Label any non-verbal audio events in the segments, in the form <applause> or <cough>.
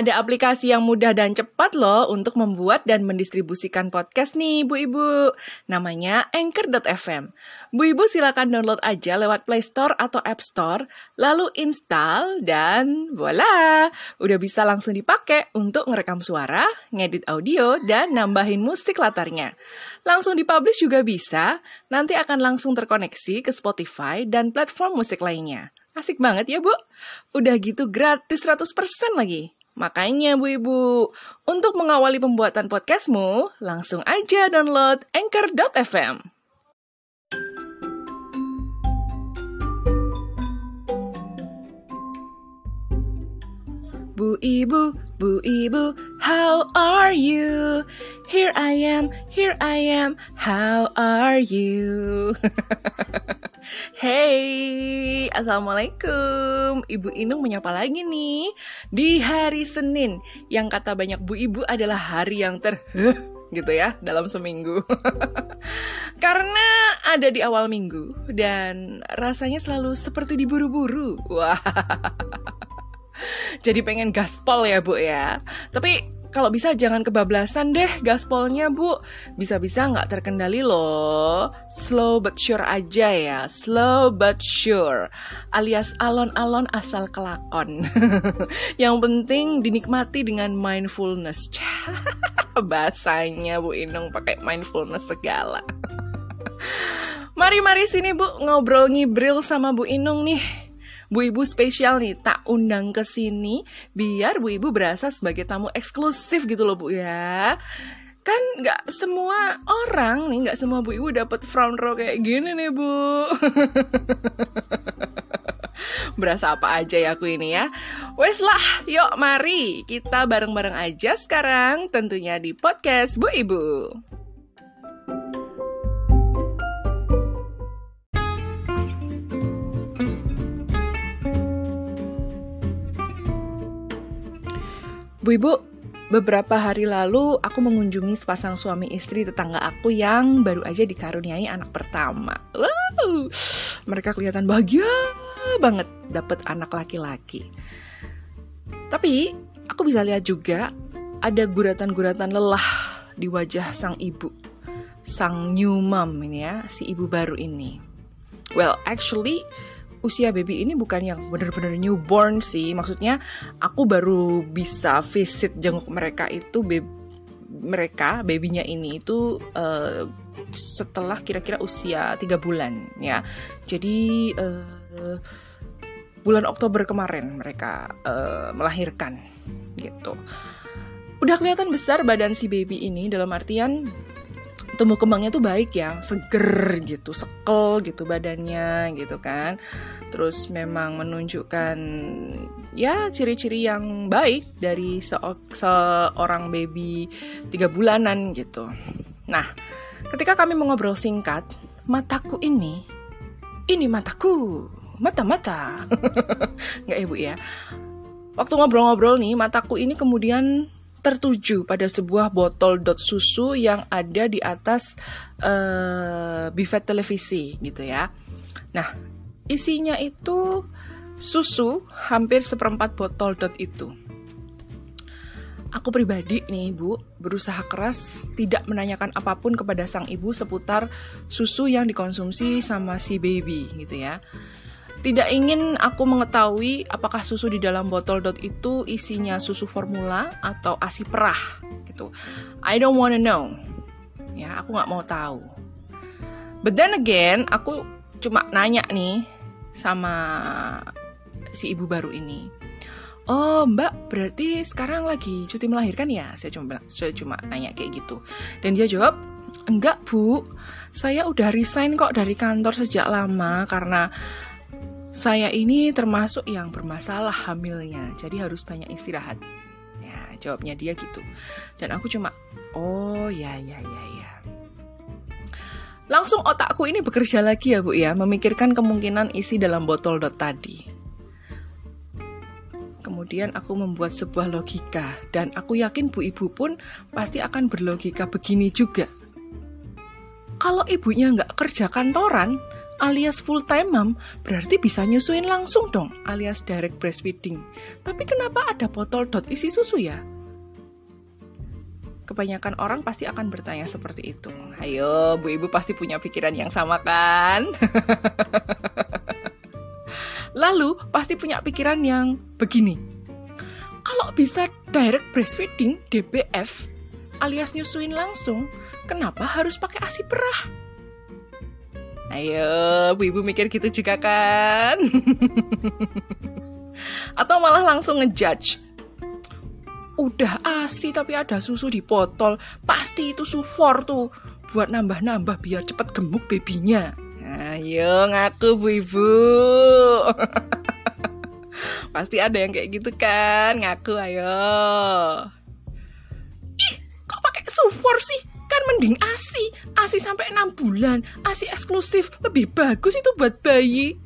Ada aplikasi yang mudah dan cepat loh untuk membuat dan mendistribusikan podcast nih Bu Ibu. Namanya Anchor.fm. Bu Ibu silakan download aja lewat Play Store atau App Store, lalu install dan voila, udah bisa langsung dipakai untuk ngerekam suara, ngedit audio, dan nambahin musik latarnya. Langsung dipublish juga bisa, nanti akan langsung terkoneksi ke Spotify dan platform musik lainnya. Asik banget ya, Bu? Udah gitu gratis 100% lagi. Makanya Bu Ibu, untuk mengawali pembuatan podcastmu, langsung aja download Anchor.fm. Bu Ibu, Bu Ibu, how are you? Here I am, here I am, how are you? <laughs> hey, Assalamualaikum. Ibu Inung menyapa lagi nih di hari Senin yang kata banyak Bu Ibu adalah hari yang ter gitu ya dalam seminggu. <laughs> Karena ada di awal minggu dan rasanya selalu seperti diburu-buru. <laughs> Wah. Jadi pengen gaspol ya Bu ya. Tapi kalau bisa jangan kebablasan deh gaspolnya bu. Bisa-bisa nggak terkendali loh. Slow but sure aja ya. Slow but sure. Alias alon-alon asal kelakon. <laughs> Yang penting dinikmati dengan mindfulness. <laughs> Bahasanya Bu Inung pakai mindfulness segala. <laughs> Mari-mari sini Bu ngobrol ngibril sama Bu Inung nih Bu Ibu spesial nih, tak undang ke sini biar Bu Ibu berasa sebagai tamu eksklusif gitu loh Bu ya. Kan nggak semua orang nih, nggak semua Bu Ibu dapat front row kayak gini nih Bu. <laughs> Berasa apa aja ya aku ini ya Wes lah, yuk mari kita bareng-bareng aja sekarang Tentunya di podcast Bu Ibu Bu Ibu, beberapa hari lalu aku mengunjungi sepasang suami istri tetangga aku yang baru aja dikaruniai anak pertama. Wow, mereka kelihatan bahagia banget dapat anak laki-laki. Tapi aku bisa lihat juga ada guratan-guratan lelah di wajah sang ibu, sang new mom ini ya, si ibu baru ini. Well, actually usia baby ini bukan yang bener-bener newborn sih. Maksudnya aku baru bisa visit jenguk mereka itu be mereka babynya ini itu uh, setelah kira-kira usia tiga bulan ya. Jadi uh, bulan Oktober kemarin mereka uh, melahirkan gitu. Udah kelihatan besar badan si baby ini dalam artian tumbuh kembangnya tuh baik ya, seger gitu, sekel gitu badannya gitu kan. Terus memang menunjukkan ya ciri-ciri yang baik dari se seorang baby tiga bulanan gitu. Nah, ketika kami mengobrol singkat, mataku ini, ini mataku, mata-mata, <laughs> nggak ibu ya. Waktu ngobrol-ngobrol nih, mataku ini kemudian tertuju pada sebuah botol dot susu yang ada di atas uh, buffet televisi gitu ya. Nah, isinya itu susu hampir seperempat botol dot itu. Aku pribadi nih ibu berusaha keras tidak menanyakan apa pun kepada sang ibu seputar susu yang dikonsumsi sama si baby gitu ya. Tidak ingin aku mengetahui apakah susu di dalam botol dot itu isinya susu formula atau ASI perah gitu. I don't wanna know. Ya, aku nggak mau tahu. But then again, aku cuma nanya nih sama si ibu baru ini. Oh mbak, berarti sekarang lagi cuti melahirkan ya? Saya cuma saya cuma nanya kayak gitu. Dan dia jawab, enggak bu, saya udah resign kok dari kantor sejak lama karena saya ini termasuk yang bermasalah hamilnya, jadi harus banyak istirahat. Ya, jawabnya dia gitu. Dan aku cuma, oh ya ya ya ya. Langsung otakku ini bekerja lagi ya bu ya, memikirkan kemungkinan isi dalam botol dot tadi. Kemudian aku membuat sebuah logika dan aku yakin bu ibu pun pasti akan berlogika begini juga. Kalau ibunya nggak kerja kantoran, alias full time mom berarti bisa nyusuin langsung dong alias direct breastfeeding. Tapi kenapa ada botol dot isi susu ya? Kebanyakan orang pasti akan bertanya seperti itu. Ayo, Bu Ibu pasti punya pikiran yang sama kan? <laughs> Lalu pasti punya pikiran yang begini. Kalau bisa direct breastfeeding DBF alias nyusuin langsung, kenapa harus pakai ASI perah? Ayo, Bu Ibu mikir gitu juga kan? <laughs> Atau malah langsung ngejudge. Udah asi tapi ada susu di botol. Pasti itu sufor tuh buat nambah-nambah biar cepet gemuk bebinya ayo ngaku bu ibu <laughs> pasti ada yang kayak gitu kan? Ngaku ayo. Ih kok pakai sufor sih kan mending asi asi sampai 6 bulan asi eksklusif lebih bagus itu buat bayi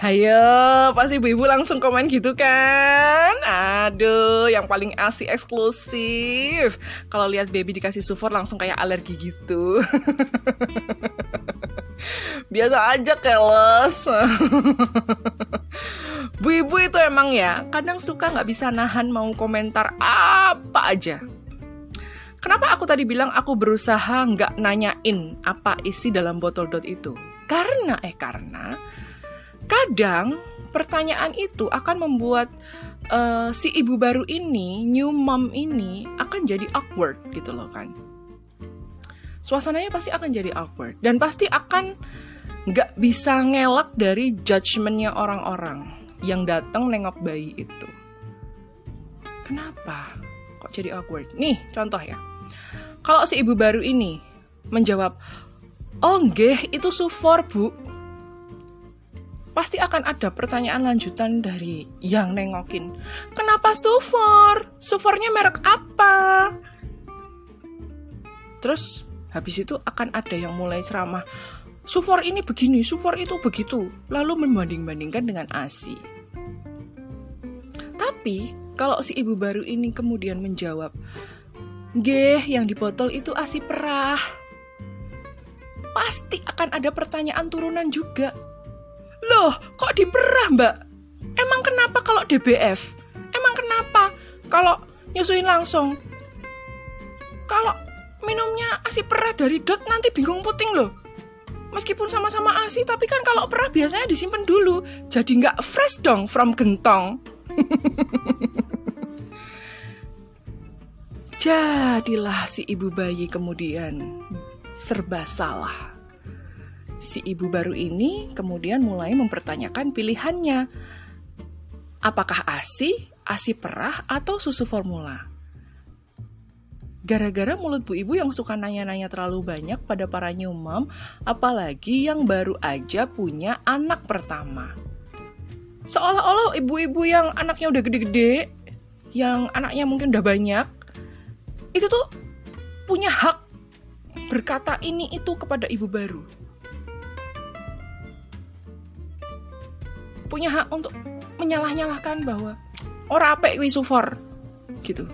Hayo, pasti ibu-ibu langsung komen gitu kan? Aduh, yang paling asik eksklusif. Kalau lihat baby dikasih support langsung kayak alergi gitu. <laughs> Biasa aja keles. <laughs> Bu ibu itu emang ya, kadang suka nggak bisa nahan mau komentar apa aja. Kenapa aku tadi bilang aku berusaha nggak nanyain apa isi dalam botol dot itu? Karena eh karena kadang pertanyaan itu akan membuat uh, si ibu baru ini, new mom ini akan jadi awkward gitu loh kan. Suasananya pasti akan jadi awkward dan pasti akan nggak bisa ngelak dari judgementnya orang-orang yang datang nengok bayi itu. Kenapa? Kok jadi awkward? Nih contoh ya. Kalau si ibu baru ini menjawab, oh nggih itu sufor bu, pasti akan ada pertanyaan lanjutan dari yang nengokin. Kenapa Sufor? Sufornya merek apa? Terus habis itu akan ada yang mulai ceramah. Sufor ini begini, Sufor itu begitu. Lalu membanding-bandingkan dengan ASI. Tapi kalau si ibu baru ini kemudian menjawab, Geh, yang di botol itu ASI perah. Pasti akan ada pertanyaan turunan juga Loh, kok diperah, Mbak? Emang kenapa kalau DBF? Emang kenapa kalau nyusuin langsung? Kalau minumnya ASI perah dari dot nanti bingung puting loh. Meskipun sama-sama ASI, tapi kan kalau perah biasanya disimpan dulu. Jadi nggak fresh dong from gentong. <laughs> Jadilah si ibu bayi kemudian serba salah si ibu baru ini kemudian mulai mempertanyakan pilihannya. Apakah ASI, ASI perah, atau susu formula? Gara-gara mulut bu ibu yang suka nanya-nanya terlalu banyak pada para new mom, apalagi yang baru aja punya anak pertama. Seolah-olah ibu-ibu yang anaknya udah gede-gede, yang anaknya mungkin udah banyak, itu tuh punya hak berkata ini itu kepada ibu baru punya hak untuk menyalah-nyalahkan bahwa ora apik kuwi sufor gitu.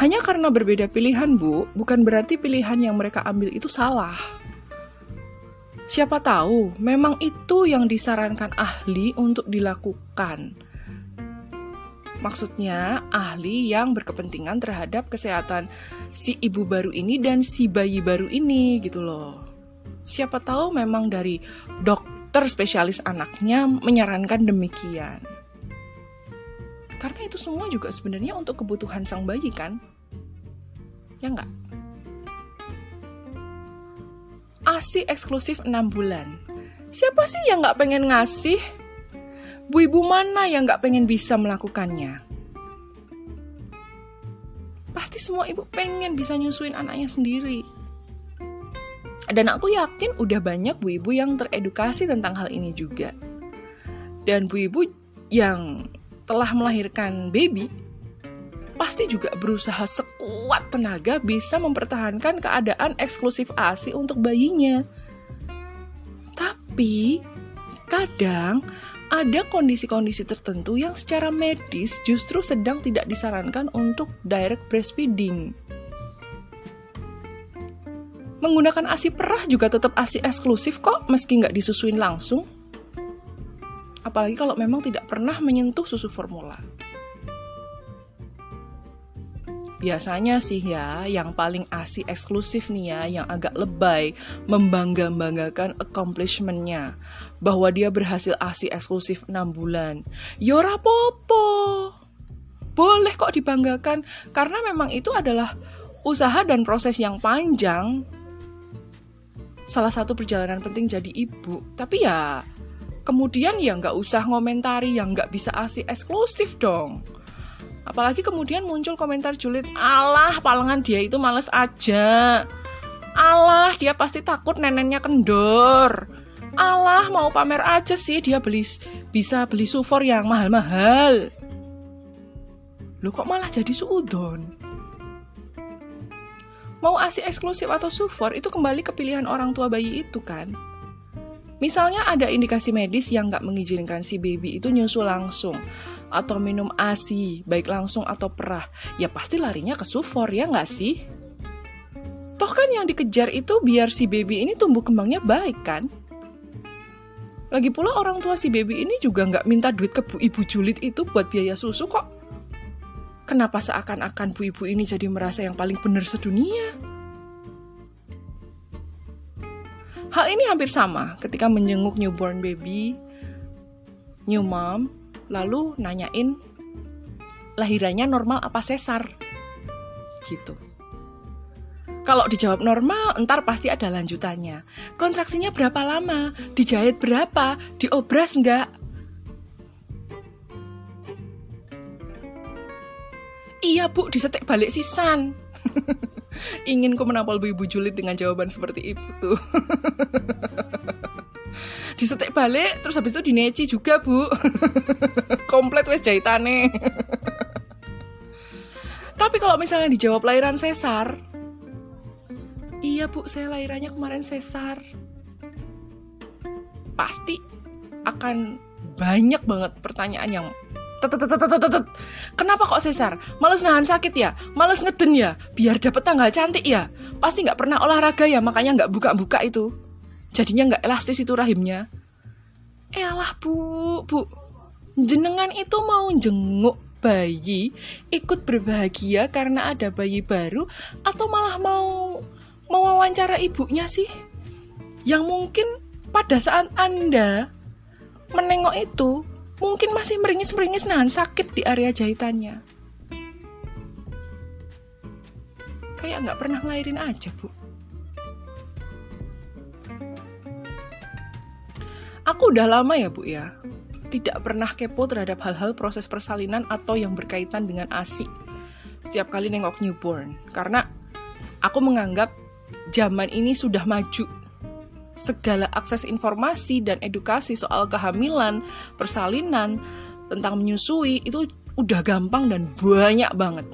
Hanya karena berbeda pilihan, Bu, bukan berarti pilihan yang mereka ambil itu salah. Siapa tahu memang itu yang disarankan ahli untuk dilakukan. Maksudnya, ahli yang berkepentingan terhadap kesehatan si ibu baru ini dan si bayi baru ini gitu loh. Siapa tahu memang dari dokter spesialis anaknya menyarankan demikian. Karena itu semua juga sebenarnya untuk kebutuhan sang bayi kan? Ya enggak? ASI eksklusif 6 bulan. Siapa sih yang nggak pengen ngasih? Bu ibu mana yang nggak pengen bisa melakukannya? Pasti semua ibu pengen bisa nyusuin anaknya sendiri. Dan aku yakin udah banyak bu ibu yang teredukasi tentang hal ini juga. Dan bu ibu yang telah melahirkan baby pasti juga berusaha sekuat tenaga bisa mempertahankan keadaan eksklusif ASI untuk bayinya. Tapi kadang ada kondisi-kondisi tertentu yang secara medis justru sedang tidak disarankan untuk direct breastfeeding. Menggunakan ASI perah juga tetap ASI eksklusif kok, meski nggak disusuin langsung. Apalagi kalau memang tidak pernah menyentuh susu formula. Biasanya sih ya, yang paling ASI eksklusif nih ya, yang agak lebay, membangga-banggakan accomplishment-nya. Bahwa dia berhasil ASI eksklusif 6 bulan. Yora ya popo. Boleh kok dibanggakan, karena memang itu adalah usaha dan proses yang panjang salah satu perjalanan penting jadi ibu. Tapi ya kemudian ya nggak usah ngomentari yang nggak bisa asih eksklusif dong. Apalagi kemudian muncul komentar julid, Allah palengan dia itu males aja. Allah dia pasti takut neneknya kendor. Allah mau pamer aja sih dia beli bisa beli sufor yang mahal-mahal. Lu kok malah jadi suudon? Mau ASI eksklusif atau sufor itu kembali ke pilihan orang tua bayi itu kan. Misalnya ada indikasi medis yang nggak mengizinkan si baby itu nyusu langsung atau minum ASI, baik langsung atau perah, ya pasti larinya ke sufor ya nggak sih? Toh kan yang dikejar itu biar si baby ini tumbuh kembangnya baik kan? Lagi pula orang tua si baby ini juga nggak minta duit ke bu ibu julid itu buat biaya susu kok. Kenapa seakan-akan bu ibu ini jadi merasa yang paling benar sedunia? Hal ini hampir sama ketika menjenguk newborn baby, new mom, lalu nanyain lahirannya normal apa sesar. Gitu. Kalau dijawab normal, entar pasti ada lanjutannya. Kontraksinya berapa lama? Dijahit berapa? Diobras enggak? Iya bu, disetek balik sisan. <laughs> Ingin ku menampol bu ibu julid dengan jawaban seperti itu <laughs> disetek balik, terus habis itu dineci juga bu. <laughs> Komplit wes jahitane. <laughs> Tapi kalau misalnya dijawab lahiran sesar, iya bu, saya lahirannya kemarin sesar. Pasti akan banyak banget pertanyaan yang Kenapa kok sesar? Males nahan sakit ya? Males ngeden ya? Biar dapet tanggal cantik ya? Pasti nggak pernah olahraga ya, makanya nggak buka-buka itu. Jadinya nggak elastis itu rahimnya. Eh bu, bu. Jenengan itu mau jenguk bayi, ikut berbahagia karena ada bayi baru, atau malah mau mau wawancara ibunya sih? Yang mungkin pada saat Anda menengok itu mungkin masih meringis-meringis nahan sakit di area jahitannya. Kayak nggak pernah ngelahirin aja, Bu. Aku udah lama ya, Bu ya. Tidak pernah kepo terhadap hal-hal proses persalinan atau yang berkaitan dengan ASI. Setiap kali nengok newborn. Karena aku menganggap zaman ini sudah maju segala akses informasi dan edukasi soal kehamilan, persalinan, tentang menyusui itu udah gampang dan banyak banget.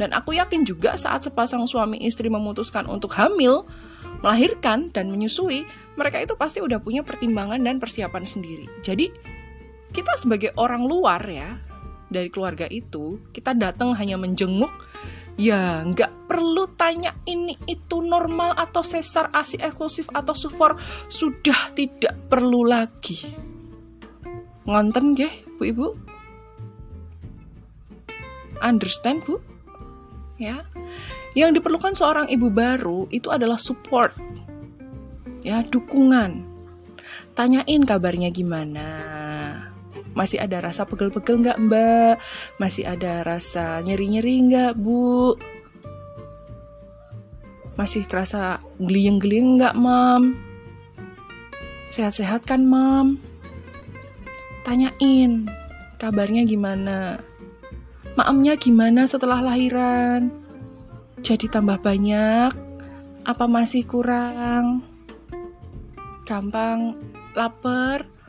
Dan aku yakin juga saat sepasang suami istri memutuskan untuk hamil, melahirkan dan menyusui, mereka itu pasti udah punya pertimbangan dan persiapan sendiri. Jadi kita sebagai orang luar ya dari keluarga itu, kita datang hanya menjenguk Ya, nggak perlu tanya ini itu normal atau sesar asi eksklusif atau sufor sudah tidak perlu lagi. Ngonten gih, Bu Ibu? Understand, Bu? Ya. Yang diperlukan seorang ibu baru itu adalah support. Ya, dukungan. Tanyain kabarnya gimana masih ada rasa pegel-pegel nggak mbak? Masih ada rasa nyeri-nyeri nggak bu? Masih kerasa geliyeng-geliyeng nggak mam? Sehat-sehat kan mam? Tanyain kabarnya gimana? Maamnya gimana setelah lahiran? Jadi tambah banyak? Apa masih kurang? Gampang lapar?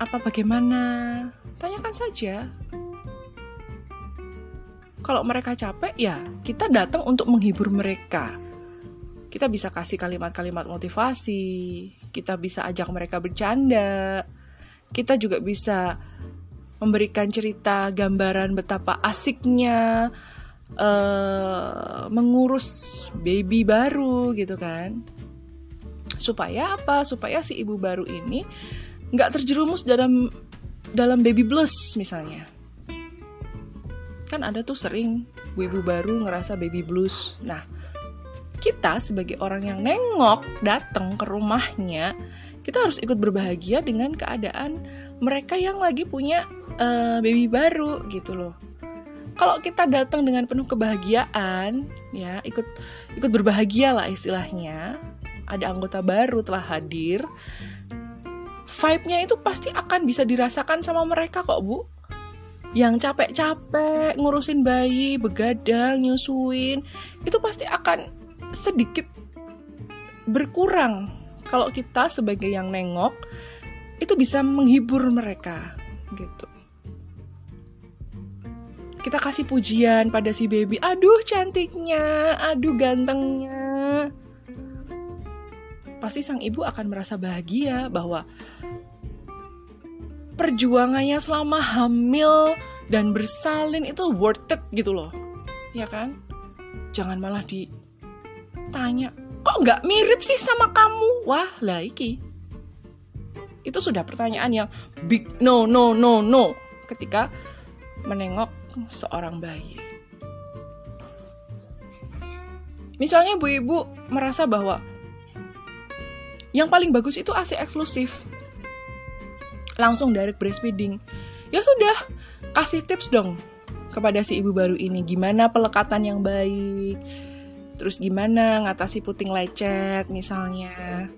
Apa bagaimana? Tanyakan saja. Kalau mereka capek, ya kita datang untuk menghibur mereka. Kita bisa kasih kalimat-kalimat motivasi, kita bisa ajak mereka bercanda, kita juga bisa memberikan cerita gambaran betapa asiknya uh, mengurus baby baru gitu kan supaya apa supaya si ibu baru ini nggak terjerumus dalam dalam baby blues misalnya. Kan ada tuh sering ibu baru ngerasa baby blues. Nah kita sebagai orang yang nengok datang ke rumahnya kita harus ikut berbahagia dengan keadaan mereka yang lagi punya uh, baby baru gitu loh. Kalau kita datang dengan penuh kebahagiaan ya ikut ikut berbahagia lah istilahnya ada anggota baru telah hadir vibe-nya itu pasti akan bisa dirasakan sama mereka kok bu yang capek-capek ngurusin bayi, begadang, nyusuin, itu pasti akan sedikit berkurang kalau kita sebagai yang nengok itu bisa menghibur mereka gitu. Kita kasih pujian pada si baby, aduh cantiknya, aduh gantengnya. Pasti sang ibu akan merasa bahagia bahwa perjuangannya selama hamil dan bersalin itu worth it gitu loh. Ya kan? Jangan malah ditanya, kok nggak mirip sih sama kamu? Wah, lah iki. Itu sudah pertanyaan yang big no no no no ketika menengok seorang bayi. Misalnya ibu-ibu merasa bahwa yang paling bagus itu ASI eksklusif langsung direct breastfeeding. Ya sudah, kasih tips dong kepada si ibu baru ini gimana pelekatan yang baik. Terus gimana ngatasi puting lecet misalnya.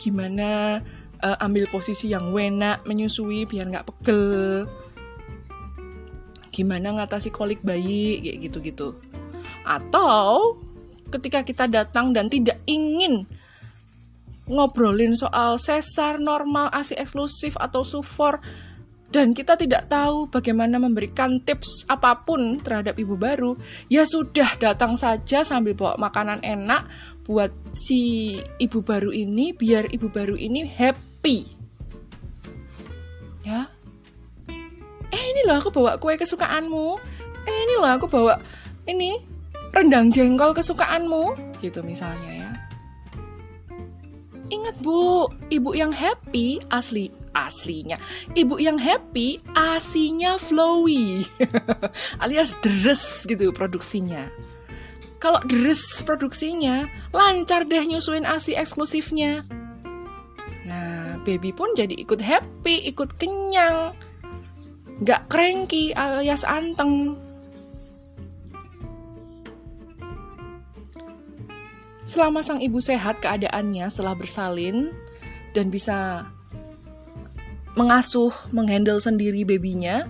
Gimana uh, ambil posisi yang wena menyusui biar nggak pegel. Gimana ngatasi kolik bayi kayak gitu-gitu. Atau ketika kita datang dan tidak ingin ngobrolin soal sesar normal, ASI eksklusif atau sufor dan kita tidak tahu bagaimana memberikan tips apa pun terhadap ibu baru, ya sudah datang saja sambil bawa makanan enak buat si ibu baru ini biar ibu baru ini happy. Ya. Eh ini loh aku bawa kue kesukaanmu. Eh ini loh aku bawa ini rendang jengkol kesukaanmu gitu misalnya ya. Ingat bu, ibu yang happy asli aslinya. Ibu yang happy asinya flowy, <laughs> alias deres gitu produksinya. Kalau deres produksinya, lancar deh nyusuin asi eksklusifnya. Nah, baby pun jadi ikut happy, ikut kenyang. Gak cranky alias anteng. Selama sang ibu sehat keadaannya setelah bersalin dan bisa mengasuh, menghandle sendiri babynya,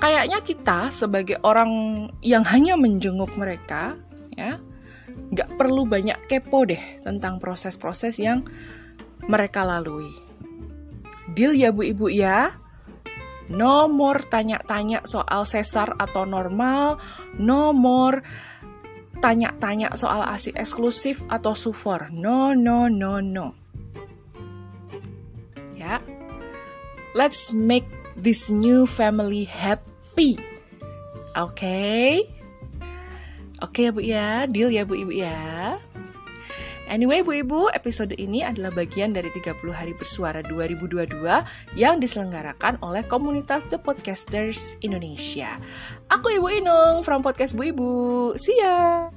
kayaknya kita sebagai orang yang hanya menjenguk mereka, ya, nggak perlu banyak kepo deh tentang proses-proses yang mereka lalui. Deal ya bu ibu ya. Nomor tanya-tanya soal sesar atau normal, nomor tanya-tanya soal ASI eksklusif atau sufor. No, no, no, no. Ya. Let's make this new family happy. Oke. Okay? Oke okay, ya Bu ya, deal ya Bu Ibu ya. Anyway Bu Ibu, episode ini adalah bagian dari 30 hari bersuara 2022 yang diselenggarakan oleh komunitas The Podcasters Indonesia. Aku Ibu Inung from Podcast Bu Ibu. See ya.